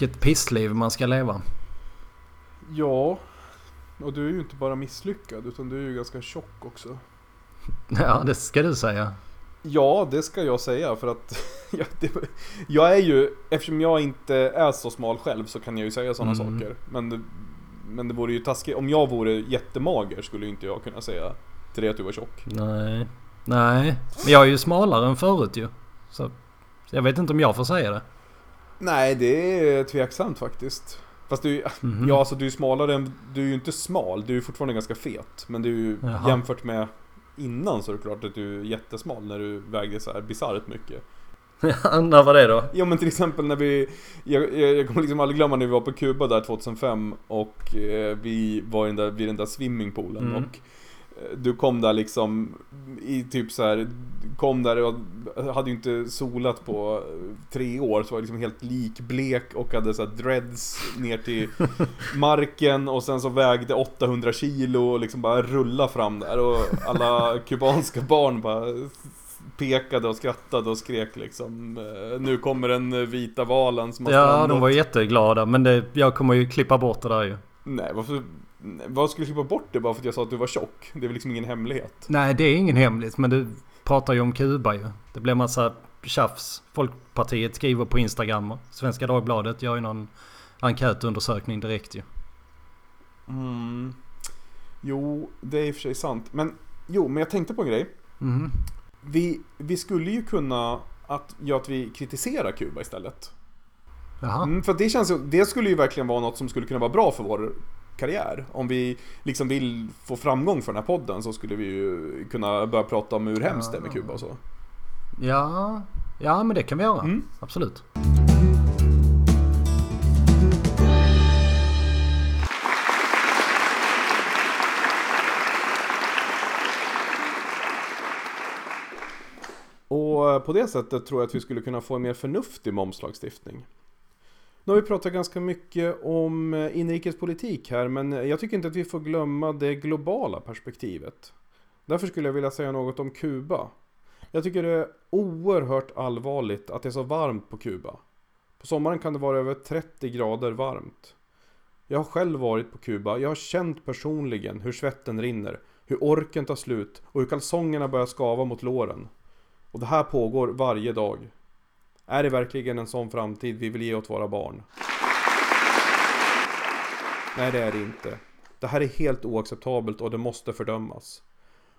Vilket pissliv man ska leva. Ja, och du är ju inte bara misslyckad utan du är ju ganska tjock också. Ja, det ska du säga. Ja, det ska jag säga för att jag, det, jag är ju, eftersom jag inte är så smal själv så kan jag ju säga sådana Mm. saker. Men det, men det vore ju taskigt, om jag vore jättemager skulle ju inte jag kunna säga till dig att du var tjock. Nej. Nej. Men jag är ju smalare än förut ju. Så jag vet inte om jag får säga det. Nej, det är tveksamt faktiskt. Fast du, Mhm. ja alltså du är smalare än, du är ju inte smal, du är fortfarande ganska fet. Men du Jaha. jämfört med innan så är det klart att du är jättesmal när du vägde så här bisarrt mycket. När var det då? Ja men till exempel när vi, jag, jag, jag kommer liksom aldrig glömma när vi var på Kuba där 2005 och eh, vi var i den där, vid den där swimmingpoolen Mm. och du kom där liksom i typ så här kom där och hade ju inte solat på tre år så var liksom helt likblek och hade så dreads ner till marken och sen så vägde 800 kilo och liksom bara rulla fram där och alla kubanska barn bara pekade och skrattade och skrek liksom eh, Nu kommer den vita valen som har Ja, strandat." de var jätteglada. Men det, jag kommer ju klippa bort det där ju. Nej, varför? Vad skulle du klippa bort det bara för att jag sa att du var tjock? Det är väl liksom ingen hemlighet? Nej, det är ingen hemligt. Men du pratar ju om Kuba ju. Det blir massa tjafs. Folkpartiet skriver på Instagram. och Svenska Dagbladet gör ju någon enkätundersökning direkt ju. Mm. Jo, det är i och för sig sant. Men jo, men jag tänkte på en grej. Mhm. Vi, vi skulle ju kunna att, ja, att vi kritiserar Kuba istället. Mm, för det känns det skulle ju verkligen vara något som skulle kunna vara bra för vår karriär. Om vi liksom vill få framgång för den här podden så skulle vi ju kunna börja prata om hur hemskt det är med Kuba och så. Ja, ja men det kan vi göra. Mm. Absolut. Och på det sättet tror jag att vi skulle kunna få en mer förnuftig momslagstiftning. Nu har vi pratat ganska mycket om eh, inrikespolitik här, men eh, jag tycker inte att vi får glömma det globala perspektivet. Därför skulle jag vilja säga något om Kuba. Jag tycker det är oerhört allvarligt att det är så varmt på Kuba. På sommaren kan det vara över 30 grader varmt. Jag har själv varit på Kuba, jag har känt personligen hur svetten rinner, hur orken tar slut och hur kalsongerna börjar skava mot låren. Och det här pågår varje dag. Är det verkligen en sån framtid vi vill ge åt våra barn? Nej, det är det inte. Det här är helt oacceptabelt och det måste fördömas.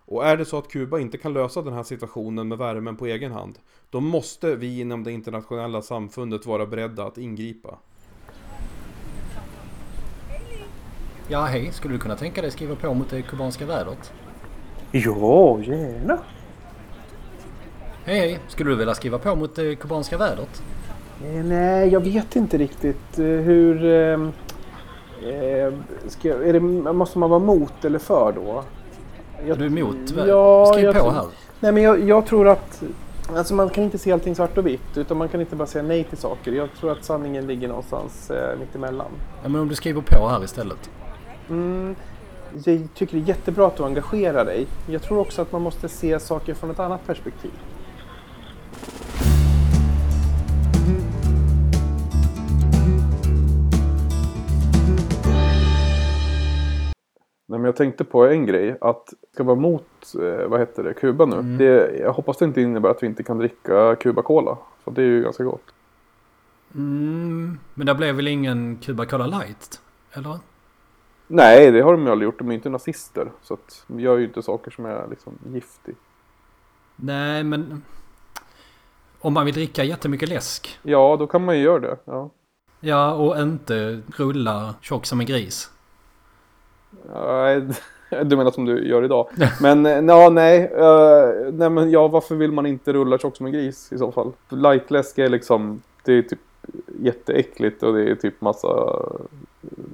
Och är det så att Kuba inte kan lösa den här situationen med värmen på egen hand, då måste vi inom det internationella samfundet vara beredda att ingripa. Ja, hej. Skulle du kunna tänka dig skriva på mot det kubanska vädret? Ja, gärna. Hej, hej. Skulle du vilja skriva på mot det kubanska vädret? Eh, nej, jag vet inte riktigt eh, hur... Eh, eh, ska, är det, måste man vara mot eller för då? Jag, Är du emot? Ja, Skriv på här. Nej, men jag, jag tror att... Alltså man kan inte se allting svart och vitt utan man kan inte bara säga nej till saker. Jag tror att sanningen ligger någonstans eh, mittemellan. Ja, men om du skriver på här istället. Mm, jag tycker det är jättebra att du engagerar dig. Jag tror också att man måste se saker från ett annat perspektiv. Nej, men jag tänkte på en grej. Att ska vara mot, eh, vad heter det, Kuba nu. Mm. Det, jag hoppas det inte innebär att vi inte kan dricka Cuba Cola. För det är ju ganska gott. Mm, men det blev väl ingen Cuba Cola Light? Eller? Nej, det har de ju aldrig gjort. De är ju inte nazister. Så att de gör ju inte saker som är liksom giftig. Nej, men... Om man vill dricka jättemycket läsk. Ja, då kan man ju göra det. Ja. Ja, och inte rulla tjock som en gris. Du menar som du gör idag. Men eh, ja, nej. eh, nej men ja, varför vill man inte rulla tjock som en gris i så fall? Lightläsk är liksom, det är typ jätteäckligt och det är typ massa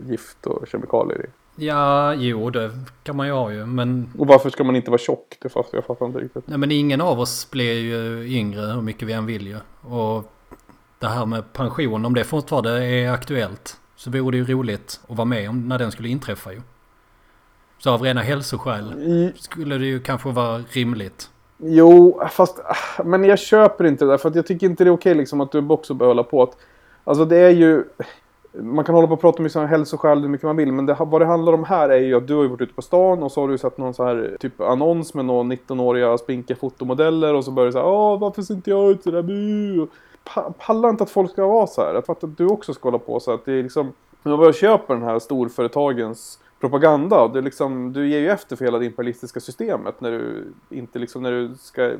gift och kemikalier i. Ja, jo, det kan man ju ha ju. Men, Och varför ska man inte vara tjock? Det fast jag fattar inte riktigt. nej, men ingen av oss blir ju yngre hur mycket vi än vill ju. Och det här med pension, om det fortfarande är aktuellt. Så vore det ju roligt att vara med om när den skulle inträffa ju. Så av rena hälsoskäl skulle det ju kanske vara rimligt. jo, fast men jag köper inte det där för att jag tycker inte det är okej liksom att du också bör hålla på att Alltså det är ju... Man kan hålla på och prata om liksom hälsoskäl hur mycket man vill. Men det, vad det handlar om här är ju att du har varit ute på stan och så har du sett någon så här typ annons med någon 19-åriga spinkiga fotomodeller. Och så börjar du säga Åh varför ser inte jag ut sådär? Bu? Pa- Pallar inte att folk ska vara så här. Jag fattar att du också ska hålla på så att det är liksom... Man börjar köpa den här storföretagens propaganda. Och är liksom, du ger ju efter för hela det imperialistiska systemet när du inte liksom när du ska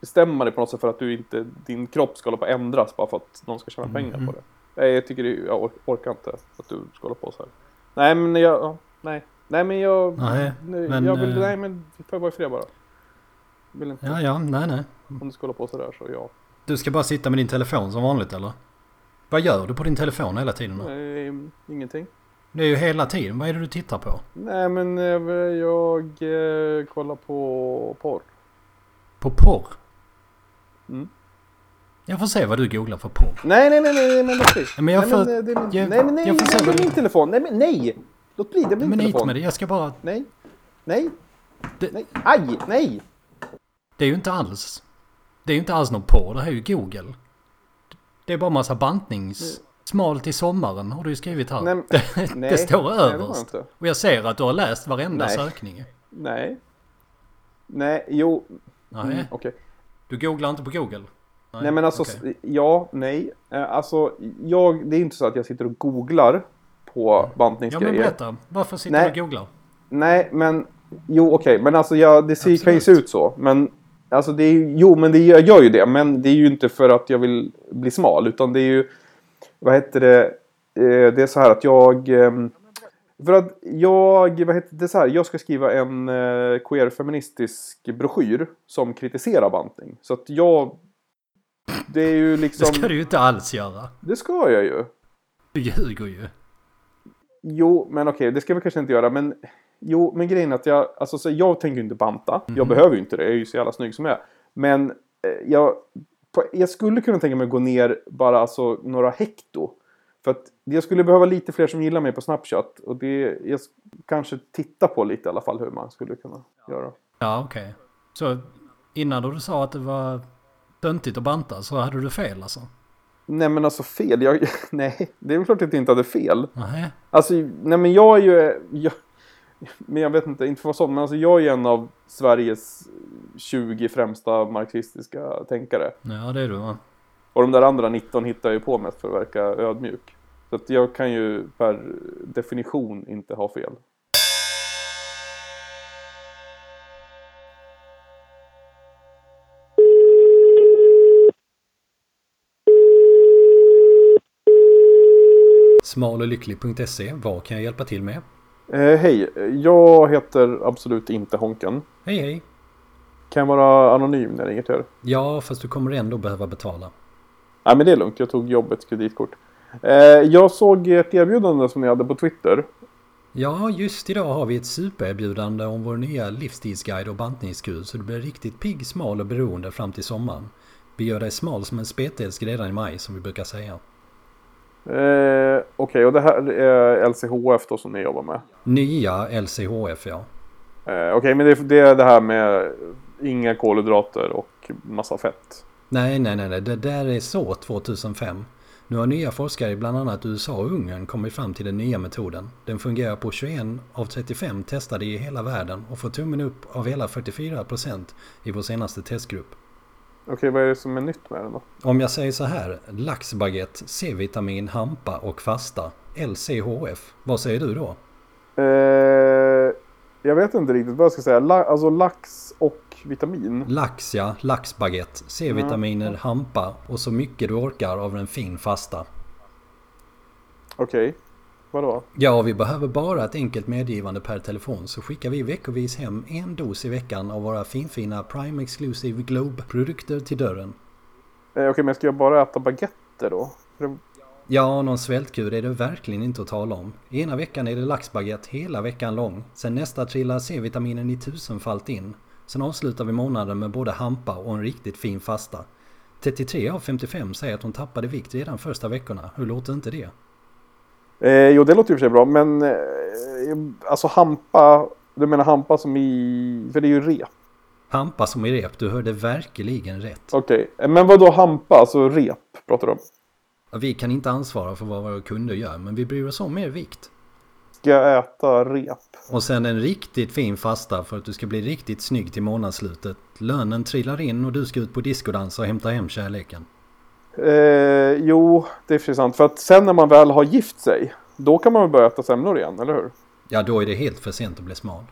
bestämma dig på något sätt för att du inte, din kropp ska hålla på att ändras bara för att någon ska tjäna pengar på det. Nej, jag tycker det, jag or- orkar inte att du ska hålla på så här. Nej, men jag, ja, nej. Nej, men jag, Nej, nej, men, jag vill, eh, nej men får jag vara i fred bara. Vill inte, Ja, ja, nej, nej. om du ska hålla på så där så ja. Du ska bara sitta med din telefon som vanligt eller? Vad gör du på din telefon hela tiden då? Nej, ingenting. Det är ju hela tiden. Vad är det du tittar på? Nej, men eh, jag eh, kollar på porr. På porr? Mm. Jag får se vad du googlar för porr. Nej, nej, nej, nej, men låt bli. Men jag nej, får- men, eh, det jag- nej, men nej, jag får se nej, det är du- min telefon. Nej, men nej! Låt bli, det är min Men hit telefon. med det. Jag ska bara... Nej, nej, Det- nej, aj, nej! Det är ju inte alls... Det är ju inte alls någon porr. Det här är ju Google. Det är bara massa bantnings... Smal till sommaren har du ju skrivit här. Nej, det, nej, det står nej, det jag överst. Och jag ser att du har läst varenda Nej. sökning. Nej. Nej, jo, Nej, mm, okej. du googlar inte på Google? Nej men alltså, s- ja, nej. Eh, Alltså, jag, det är inte så att jag sitter och googlar på Ja men bantningsgrejer. berätta. Varför sitter Nej. du och googlar? Nej, men jo okej, men alltså ja, det ser, kan ju se ut så. Men alltså det är ju, jo men det gör, gör ju det. Men det är ju inte för att jag vill bli smal utan det är ju, vad heter det, eh, det är så här att jag, ehm, för att jag, vad heter det, så här, jag ska skriva en eh, queer-feministisk broschyr som kritiserar bantning. Så att jag, det är ju Det liksom, ska du ju inte alls göra. det ska jag ju. Du ljuger ju. Jo, men okej, det ska vi kanske inte göra. Men jo, men grejen är att jag, alltså, så jag tänker ju inte banta. Mhm. Jag behöver ju inte det. Jag är ju så jävla snygg som jag är. Men eh, jag, på, jag skulle kunna tänka mig att gå ner bara alltså några hekto. För att jag skulle behöva lite fler som gillar mig på Snapchat. Och det, jag kanske titta på lite i alla fall hur man skulle kunna göra. Ja okej. Så innan då du sa att det var töntigt att banta så hade du fel alltså? Nej men alltså fel, jag, nej det är väl klart att jag inte hade fel. Nej. Alltså, nej men jag är ju... Jag, men jag vet inte, inte för att vara sån, men alltså jag är ju en av Sveriges 20 främsta marxistiska tänkare. Ja det är du va? Och de där andra 19 hittar jag ju på mest för att verka ödmjuk. Så att jag kan ju per definition inte ha fel. Smalolycklig.se, vad kan jag hjälpa till med? Eh, Hej, jag heter absolut inte Honken. Hej hej! Kan jag vara anonym när jag ringer till er? Ja, fast du kommer ändå behöva betala. Nej men det är lugnt, jag tog jobbets kreditkort. Eh, jag såg ett erbjudande som ni hade på Twitter. Ja, just idag har vi ett supererbjudande om vår nya livsstilsguide och bantningskur så du blir riktigt pigg, smal och beroende fram till sommaren. Vi gör dig smal som en spetälsk redan i maj som vi brukar säga. Eh, Okej, och det här är LCHF då som ni jobbar med? Nya LCHF ja. Eh, Okej, men det, det är det här med inga kolhydrater och massa fett. Nej, nej, nej, nej, det där är så 2005. Nu har nya forskare i bland annat USA och Ungern kommit fram till den nya metoden. Den fungerar på 21 av 35 testade i hela världen och får tummen upp av hela 44% i vår senaste testgrupp. Okej, vad är det som är nytt med den då? Om jag säger så här, laxbaguette, C-vitamin, hampa och fasta, LCHF, vad säger du då? Eh, jag vet inte riktigt vad jag ska säga. La, alltså lax och vitamin. Lax ja, laxbaguette, C-vitaminer, hampa och så mycket du orkar av en fin fasta. Okej, vadå? Ja, vi behöver bara ett enkelt medgivande per telefon så skickar vi veckovis hem en dos i veckan av våra finfina Prime Exclusive Globe-produkter till dörren. Eh, Okej, men ska jag bara äta baguetter då? Det- Ja, någon svältkur är det verkligen inte att tala om. Ena veckan är det laxbaguette hela veckan lång. Sen nästa trillar C-vitaminen i tusenfalt in. Sen avslutar vi månaden med både hampa och en riktigt fin fasta. 33 av 55 säger att hon tappade vikt redan första veckorna. Hur låter inte det? Eh, jo, det låter ju för sig bra, men eh, alltså hampa. Du menar hampa som i... För det är ju rep. Hampa som i rep, du hörde verkligen rätt. Okej, eh, men vad då hampa? Alltså rep pratar du om? Vi kan inte ansvara för vad våra kunder gör men vi bryr oss om er vikt. Ska jag äta rep? Och sen en riktigt fin fasta för att du ska bli riktigt snygg till månadsslutet. Lönen trillar in och du ska ut på diskodans och hämta hem kärleken. Eh, jo, det är för sant. För att sen när man väl har gift sig, då kan man väl börja äta semlor igen, eller hur? Ja, då är det helt för sent att bli smal.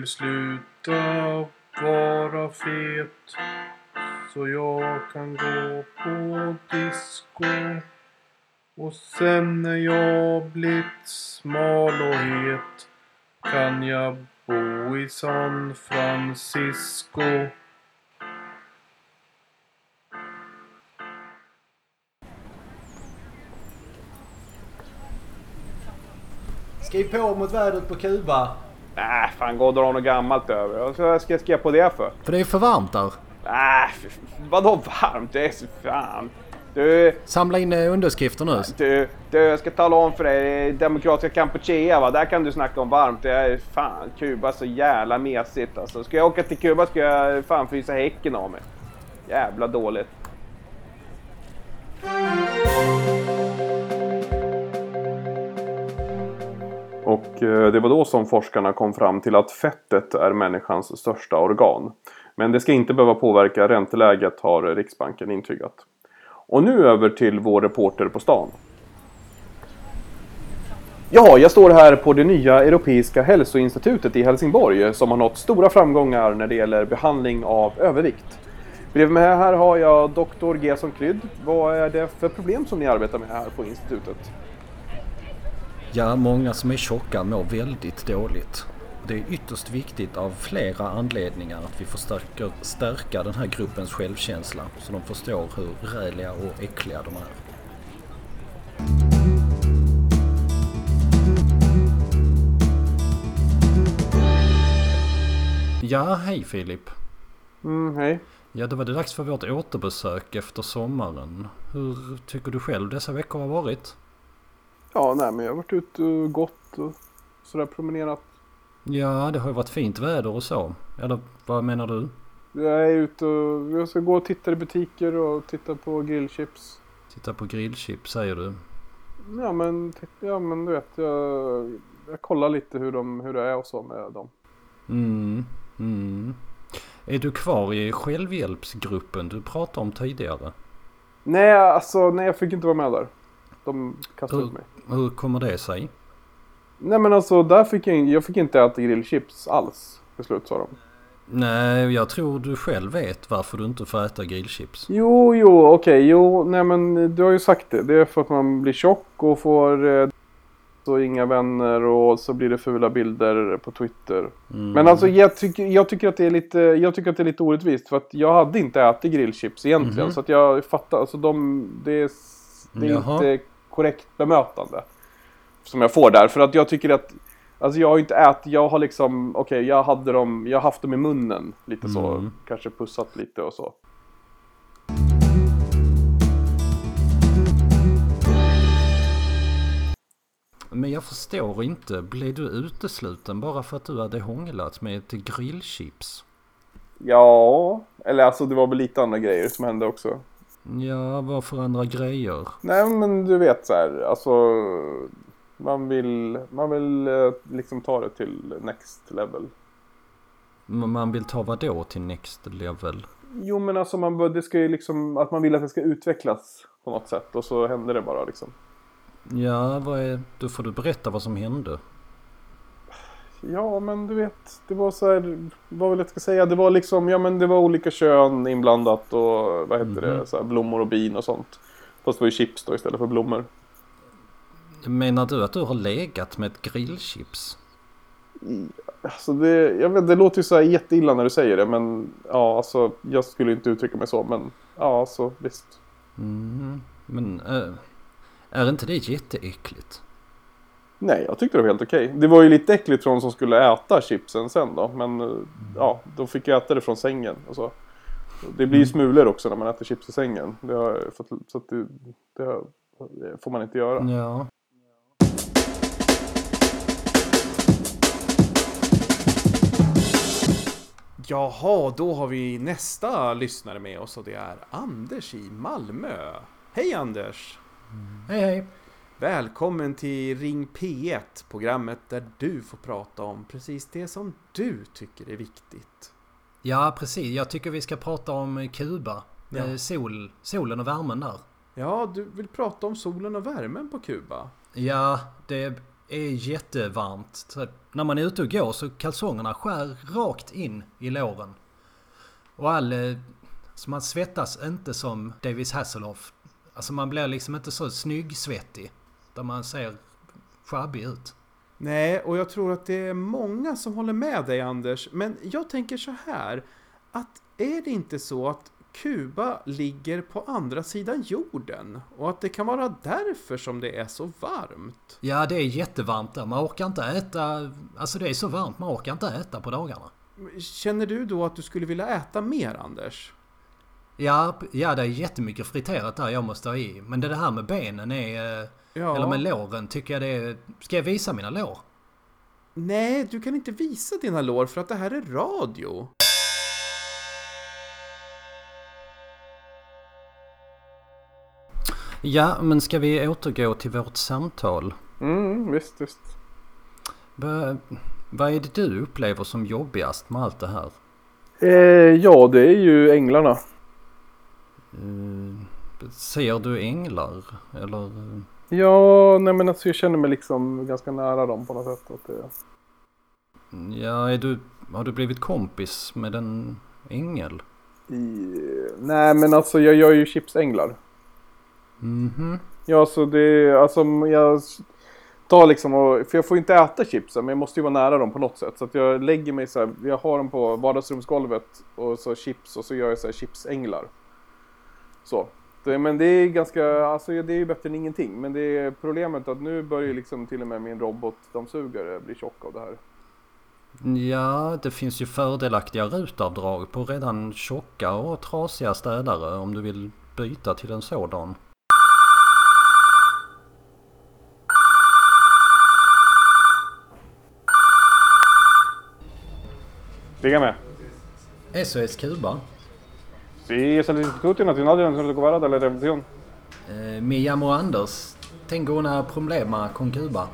Vill sluta vara fet så jag kan gå på disco och sen när jag blivit smal och het kan jag bo i San Francisco Skriv på mot vädret på Kuba. Äh, fan och dra något gammalt över. Vad ska jag skriva på det för? För det är för varmt där. Äh, fy- vadå varmt? Det är så fan. Du, Samla in eh, underskrifter nu. du, du, jag ska tala om för dig. Demokratiska Kampuchea, va? där kan du snacka om varmt. Det är fan, Kuba så jävla mesigt alltså. Ska jag åka till Kuba ska jag fan frysa häcken av mig. Jävla dåligt. Eh, det var då som forskarna kom fram till att fettet är människans största organ. Men det ska inte behöva påverka ränteläget har Riksbanken intygat. Och nu över till vår reporter på stan. Ja, jag står här på det nya Europeiska hälsoinstitutet i Helsingborg som har nått stora framgångar när det gäller behandling av övervikt. Bredvid mig här har jag doktor Gerson Krydd. Vad är det för problem som ni arbetar med här på institutet? Ja, många som är tjocka mår väldigt dåligt. Det är ytterst viktigt av flera anledningar att vi försöker stärka den här gruppens självkänsla så de förstår hur räliga och äckliga de är. Ja, hej Filip. Mm, hej. Ja, då var det dags för vårt återbesök efter sommaren. Hur tycker du själv dessa veckor har varit? Ja, nej men jag har varit ute och gått och sådär promenerat. Ja, det har ju varit fint väder och så. Eller vad menar du? Jag är ute och jag ska gå och titta i butiker och titta på grillchips. Titta på grillchips säger du. Ja men, ja, men du vet, jag, jag kollar lite hur, de, hur det är och så med dem. Mm, mm. Är du kvar i självhjälpsgruppen du pratade om tidigare? Nej, alltså nej jag fick inte vara med där. De kastade ut mig. Hur kommer det sig? Nej men alltså där fick jag, jag fick inte äta grillchips alls. Till slut sa de. Nej, jag tror du själv vet varför du inte får äta grillchips. Jo, jo, okej, jo, nej men du har ju sagt det. Det är för att man blir tjock och får eh, så inga vänner och så blir det fula bilder på Twitter. Mm. Men alltså jag tycker, jag tycker att det är lite, jag tycker att det är lite orättvist för att jag hade inte ätit grillchips egentligen. Mhm. Så att jag fattar, alltså de, det är, det är inte korrekt bemötande. Som jag får där, för att jag tycker att Alltså jag har ju inte ätit, jag har liksom, okej jag hade dem, jag har haft dem i munnen lite så, Mm. kanske pussat lite och så. Men jag förstår inte. Blev du utesluten bara för att du hade hånglat med ett grillchips? Ja, eller alltså det var väl lite andra grejer som hände också. Ja, vad för andra grejer? Nej men du vet så här, alltså man vill, man vill eh, liksom ta det till next level. Man vill ta vad då till next level? Jo men alltså man, det ska ju liksom, att man vill att det ska utvecklas på något sätt och så händer det bara liksom. Ja, vad är... Då får du berätta vad som hände. Ja men du vet, det var så här, vad vill jag ska säga, det var liksom, ja men det var olika kön inblandat och vad heter det, Mhm. så här, blommor och bin och sånt. Fast det var ju chips då istället för blommor. Menar du att du har legat med ett grillchips? Alltså det, jag vet, det låter ju så här jätteilla när du säger det men ja alltså jag skulle inte uttrycka mig så men ja alltså visst. Mm, men äh, är inte det jätteäckligt? Nej, jag tyckte det var helt okej. Det var ju lite äckligt från de som skulle äta chipsen sen då. Men eh, ja, de fick ju äta det från sängen. Och så. Det blir ju smulor också när man äter chips i sängen. Det, har, så att det, det har- det får man inte göra. Ja. Jaha, då har vi nästa lyssnare med oss och det är Anders i Malmö. Hej Anders! Hej hej. Välkommen till Ring P1, programmet där du får prata om precis det som du tycker är viktigt. Ja precis, jag tycker vi ska prata om Kuba. Ja. Eh, Sol, solen och värmen där. Ja, du vill prata om solen och värmen på Kuba? Ja, det är jättevarmt. Så när man är ute och går så kalsongerna skär rakt in i låren. Och all... eh, Så man svettas inte som Davis Hasselhoff. Alltså man blir liksom inte så snygg-svettig. Där man ser sjabbig ut. Nej, och jag tror att det är många som håller med dig Anders. Men jag tänker så här. Att är det inte så att Kuba ligger på andra sidan jorden? Och att det kan vara därför som det är så varmt? Ja, det är jättevarmt där. Man orkar inte äta... Alltså det är så varmt, man orkar inte äta på dagarna. Känner du då att du skulle vilja äta mer Anders? Ja, ja det är jättemycket friterat där jag måste ha i. Men det det här med benen är... Ja. Eller med låren tycker jag det är... Ska jag visa mina lår? Nej, du kan inte visa dina lår för att det här är radio. Ja, men ska vi återgå till vårt samtal? Mm, visst, visst. Va, vad är det du upplever som jobbigast med allt det här? Eh, ja, det är ju änglarna. Eh, ser du änglar? Eller? Ja, nej men alltså jag känner mig liksom ganska nära dem på något sätt. Att det... Ja, är du, har du blivit kompis med en ängel? I... Nej men alltså jag gör ju chipsänglar. Mhm. Ja, så det alltså jag tar liksom och, för jag får ju inte äta chipsen men jag måste ju vara nära dem på något sätt. Så att jag lägger mig så här, jag har dem på vardagsrumsgolvet och så chips och så gör jag så här chipsänglar. Så. Det, men det är ganska, alltså det är ju bättre än ingenting. Men det är problemet att nu börjar liksom till och med min robotdammsugare bli tjock av det här. Ja, det finns ju fördelaktiga rutavdrag på redan tjocka och trasiga städare om du vill byta till en sådan. Dígame. SOS Kuba. Sí, es el Instituto Nacional de Naciones Cubanas de la Revolución. Eh, me llamo Anders. Tengo una problema con Cuba.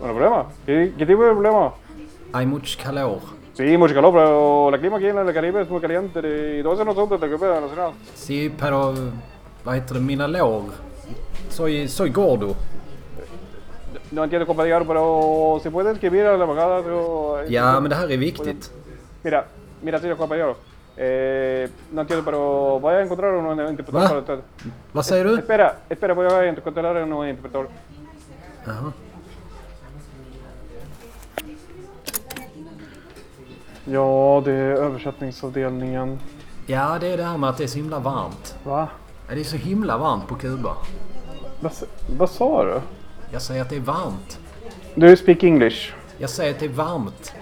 ¿Un problema? ¿Qué, qué tipo de problema? Hay mucho calor. Sí, mucho calor, pero el clima aquí en el Caribe es muy caliente y todo eso no son de Cuba Nacional. Sí, pero... Vad? Mina lår. Soy, soy gordo. No entiendo, compañero, pero si puede escribir a la embajada... Ja, men det här är viktigt. Mira, mira, señor compañero. Eh, no entiendo, pero voy a encontrar un interpretor Va? para usted. Vad säger du? Espera, espera, voy a encontrar un interpretor. Jaha. Ja, det är översättningsavdelningen. Ja, det är det här med att det är så himla varmt. Va? Ja, Det är så himla varmt på Kuba. Vad, vad sa du? Jag säger att det är varmt. Du speak English. Jag säger att det är varmt.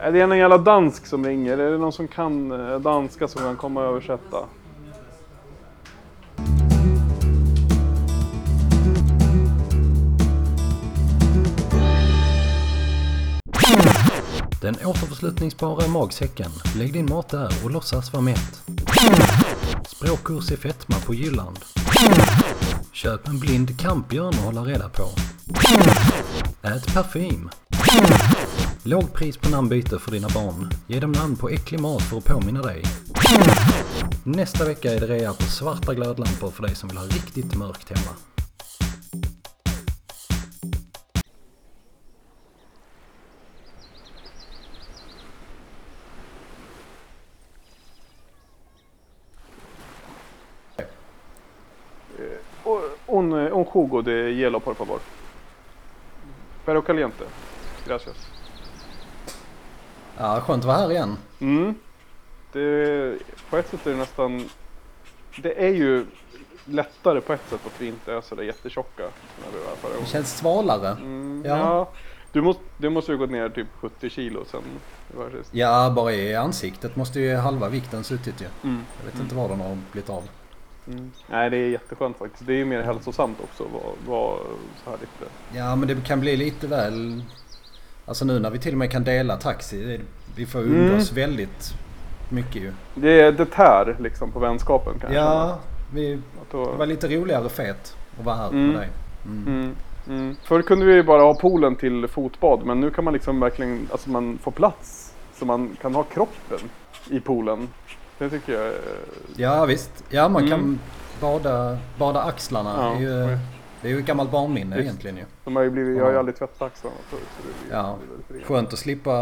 Är det någon jävla dansk som ringer? Är det någon som kan eh, danska som kan komma och översätta? Den återförslutningsbara magsäcken. Lägg din mat där och låtsas vara mätt. Språkkurs i fetma på Jylland. Köp en blind kampbjörn att hålla reda på. Ät parfym. Lågpris på namnbyte för dina barn. Ge dem namn på äcklig mat för att påminna dig. Nästa vecka är det rea på svarta glödlampor för dig som vill ha riktigt mörkt hemma. Eh, un, un jugo de hielo, por favor. Pero caliente. Gracias. Ja, skönt att vara här igen. Mm. Det, på ett sätt är det nästan det är ju lättare på ett sätt att vi inte är sådär jättetjocka när vi var förra Det känns svalare. Mm, Ja. ja. Du måste, du måste ju gått ner typ 70 kilo sen var sist. Ja, bara i ansiktet måste ju halva vikten suttit ju. Mm. Jag vet inte var den har blivit av. Mm. Nej det är jätteskönt faktiskt. Det är ju mer hälsosamt också att vara, vara så här lite. Ja, men det kan bli lite väl... Alltså nu när vi till och med kan dela taxi. Vi får Mm. umgås väldigt mycket ju. Det, är, det tär liksom på vänskapen kanske. Ja, vi, Att det då, var lite roligare fet att vara här Mm. med dig. Mm. mm, mm. Förr kunde vi ju bara ha poolen till fotbad men nu kan man liksom verkligen, alltså man får plats. Så man kan ha kroppen i poolen. Det tycker jag är... Ja, visst. Ja, man kan Mm. bada, bada axlarna. Ja, är ju. Det är ju ett gammalt barnminne Visst. egentligen ju. De har ju blivit, jag har ju aldrig tvättat axlarna förut. Så det Ja. det. Skönt att slippa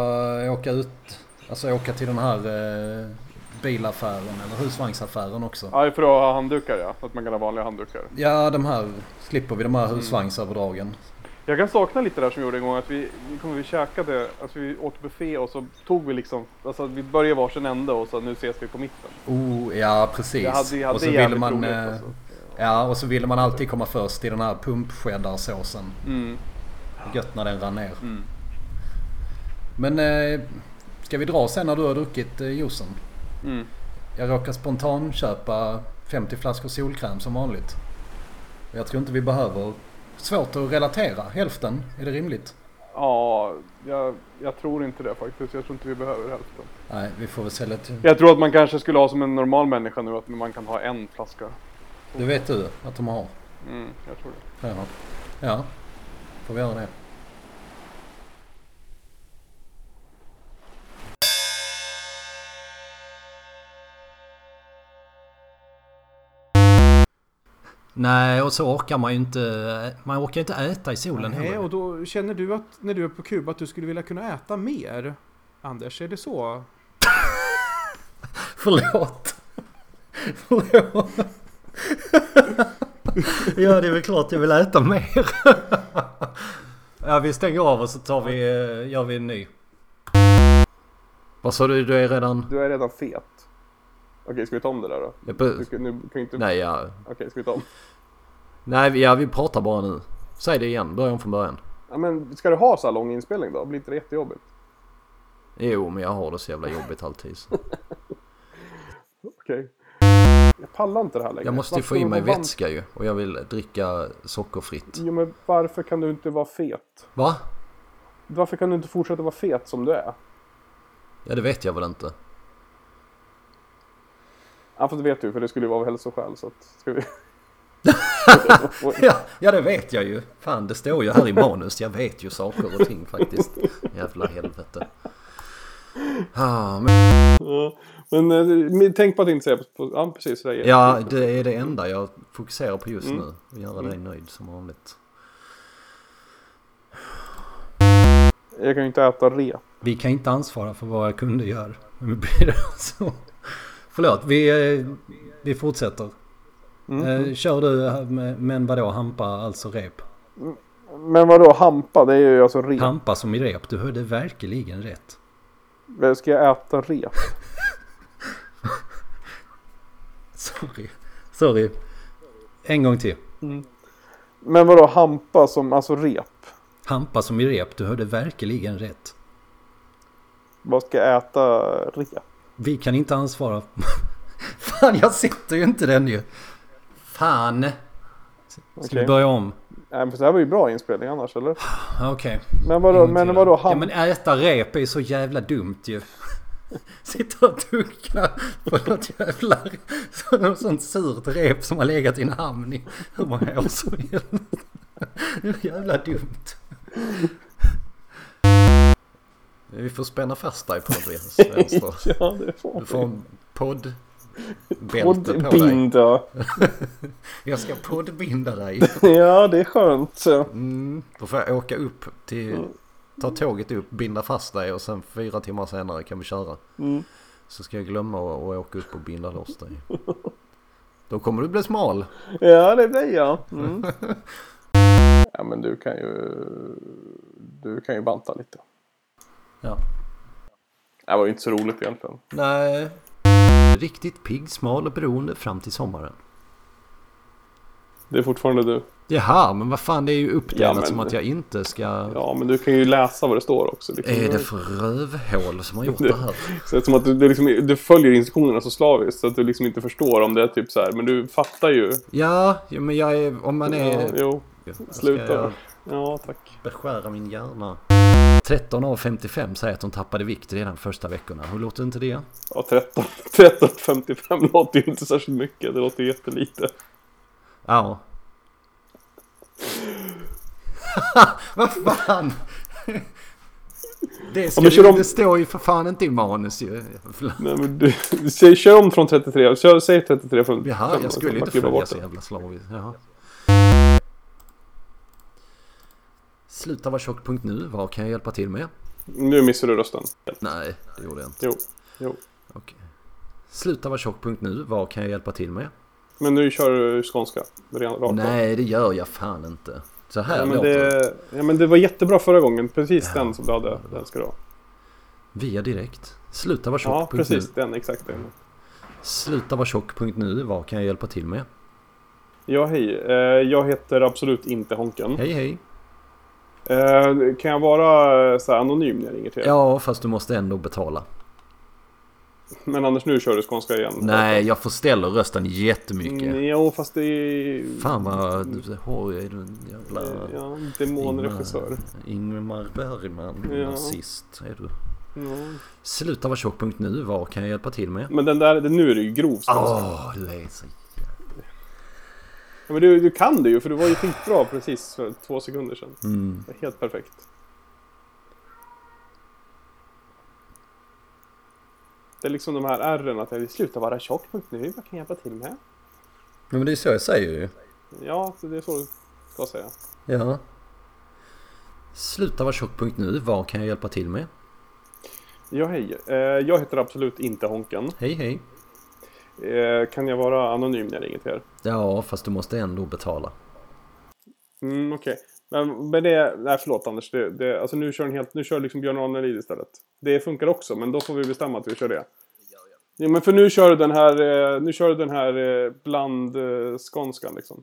åka ut, alltså åka till den här eh, bilaffären eller husvagnsaffären också. Ja, för att ha handdukar ja. Att man kan ha vanliga handdukar. Ja, de här slipper vi de här husvagnsöverdragen. Jag kan sakna lite det där som vi gjorde en gång att vi, vi, kom, vi käkade, alltså vi åt buffé och så tog vi liksom, alltså vi började varsin ände och så nu ses vi på mitten. Oh, ja precis. Jag hade, jag hade och så ville man, roligt eh, alltså. Ja, och så ville man alltid komma först i den här pumpcheddarsåsen. Mm, Gött när den rann ner. mm. Men eh, ska vi dra sen när du har druckit eh, juicen? Mm. Jag råkar spontan köpa 50 flaskor solkräm som vanligt. Jag tror inte vi behöver... Svårt att relatera. Hälften, är det rimligt? Ja, jag, jag tror inte det faktiskt. Jag tror inte vi behöver hälften. Nej, vi får väl sälja till... Jag tror att man kanske skulle ha som en normal människa nu att man kan ha en flaska. Det vet du att de har. Mm, jag tror det. Ja. Ja, får vi göra det. Nej, och så orkar man ju inte... Man orkar inte äta i solen Nej, heller. och då känner du att när du är på Kuba att du skulle vilja kunna äta mer? Anders, är det så? Förlåt. Förlåt. ja, det är väl klart jag vill äta mer. ja, vi stänger av och så tar vi, eh, gör vi en ny. Vad sa du? Du är redan... Du är redan fet. Okej, ska vi ta om det där då? Jag på- Du, kan- nu kan inte... Nej, ja. Okej, ska vi ta om? Nej, ja, vi pratar bara nu. Säg det igen, börja om från början. Ja, men ska du ha så här lång inspelning då? Blir inte det jättejobbigt? Jo, men jag har det så jävla jobbigt alltid. Okej. Jag pallar inte det här längre. Jag måste ju få i mig vätska ju. Och jag vill dricka sockerfritt. Jo, men varför kan du inte vara fet? Va? Varför kan du inte fortsätta vara fet som du är? Ja, det vet jag väl inte. Ja, fast det vet du, för det skulle ju vara av hälsoskäl. Så att, ska vi... Ja, ja, det vet jag ju. Fan, det står ju här i manus. Jag vet ju saker och ting faktiskt. Jävla helvete. Ah, men, Ja, men eh, men tänk på att inte säga på... Ja, precis. Det är ja, det är det enda jag fokuserar på just Mm. nu. Att göra dig nöjd som vanligt. Jag kan ju inte äta rep. vi kan inte ansvara för vad jag kunde göra. Men det blir så. Förlåt, vi, eh, vi fortsätter. Mm. Eh, kör du, men vadå hampa, alltså rep? Men vadå hampa? Det är ju alltså rep. Hampa som i rep, du hörde verkligen rätt. Ska jag äta rep? Sorry. Sorry. En gång till. Men vadå hampa som, alltså rep? Hampa som i rep, du hörde verkligen rätt. Vad ska jag äta rep? Vi kan inte ansvara. Fan, jag sitter ju inte den ju. Fan. Ska Okej. vi börja om? Nej, men det här var ju bra inspelning annars eller? Ja, Okej. Men vadå, men vadå Ja hampa? men äta rep är ju så jävla dumt ju. Sitta och tugga på något jävla något sånt surt rep som har legat i en hamn i hur många år som helst. Det är jävla dumt. Vi får spänna fast dig på något vis, vänster. Ja, det får Du får en poddbälte på dig. Poddbinda. Jag ska poddbinda dig. Ja, det är skönt. Mm, då får jag åka upp till, ta tåget upp, binda fast dig och sen fyra timmar senare kan vi köra. Mm. Så ska jag glömma att att åka upp och binda loss dig. Då kommer du bli smal. Ja, det blir jag. Mm. Ja, men du kan ju... Du kan ju banta lite. Ja. Det var ju inte så roligt egentligen. Nej. riktigt pigg, smal och beroende fram till sommaren. Det är fortfarande du. Jaha, men vad fan det är ju uppdelat Ja, men- som att jag inte ska... Ja, men du kan ju läsa vad det står också. Liksom. Är det för rövhål som har gjort det här? Så det som att du, du, liksom, du följer instruktionerna så slaviskt så att du liksom inte förstår om det är typ så här. Men du fattar ju. Ja, ja, men jag är... Om man Ja, är... jo, Ska sluta. Ja, tack. beskära min hjärna? 13 av 55 säger att de tappade vikt redan första veckorna. Hur låter inte det? Ja, 13, 13.55 låter ju inte särskilt mycket. Det låter jättelite. Ja. Vad fan? Det, ska men kör om- det står ju för fan inte i manus ju. Nej, men du, säg, kör om från 33. Kör, säg 33 från Jaha, jag skulle inte följa så jävla slaviskt. Sluta vara tjock.nu. Vad kan jag hjälpa till med? Nu missar du rösten. Nej, det gjorde jag inte. Jo, jo. Okej. Sluta vara tjock.nu. Vad kan jag hjälpa till med? Men nu kör du skånska. Rakt. Nej, det gör jag fan inte. Så här Ja men, låter det. ja, men det var jättebra förra gången. Precis den som du hade. Den ska du ha. Via direkt. Sluta vara Ja, tjock.nu. precis. Den, exakt den. Sluta vara tjock.nu. Vad kan jag hjälpa till med? Ja, hej. Eh, jag heter absolut inte Honken. Hej hej. Eh, kan jag vara så anonym när jag ringer till er? Ja, fast du måste ändå betala. Men Anders, nu kör du skånska igen. Nej, jag förställer rösten jättemycket. Mm, Jo, fast det är... Fan vad har är du jävla... Ja, demonregissör. Ingmar Bergman, Ja. nazist är du. Ja. Sluta vara tjock.nu, vad kan jag hjälpa till med? Men den där, den, nu är det ju grov. Åh, du är så... Ja, men du, du kan det ju, för du var ju skitbra precis för två sekunder sedan. Mm. Helt perfekt. Är liksom de här ärren att jag slutar vara tjock nu, vad kan jag hjälpa till med? Men det är så jag säger ju. Ja, det är så du ska säga. Ja. Sluta vara tjock.nu, vad kan jag hjälpa till med? Ja, hej. Eh, jag heter absolut inte Honken. Hej hej. Eh, kan jag vara anonym när jag ringer till er? Ja, fast du måste ändå betala. Mm, okej. Men, men det, nej förlåt Anders, det, det, alltså nu kör en helt, nu kör liksom Björn Ranelid istället. Det funkar också, men då får vi bestämma att vi kör det. Ja, men för nu kör du den här, eh, nu kör du den här eh, bland eh, skånskan liksom.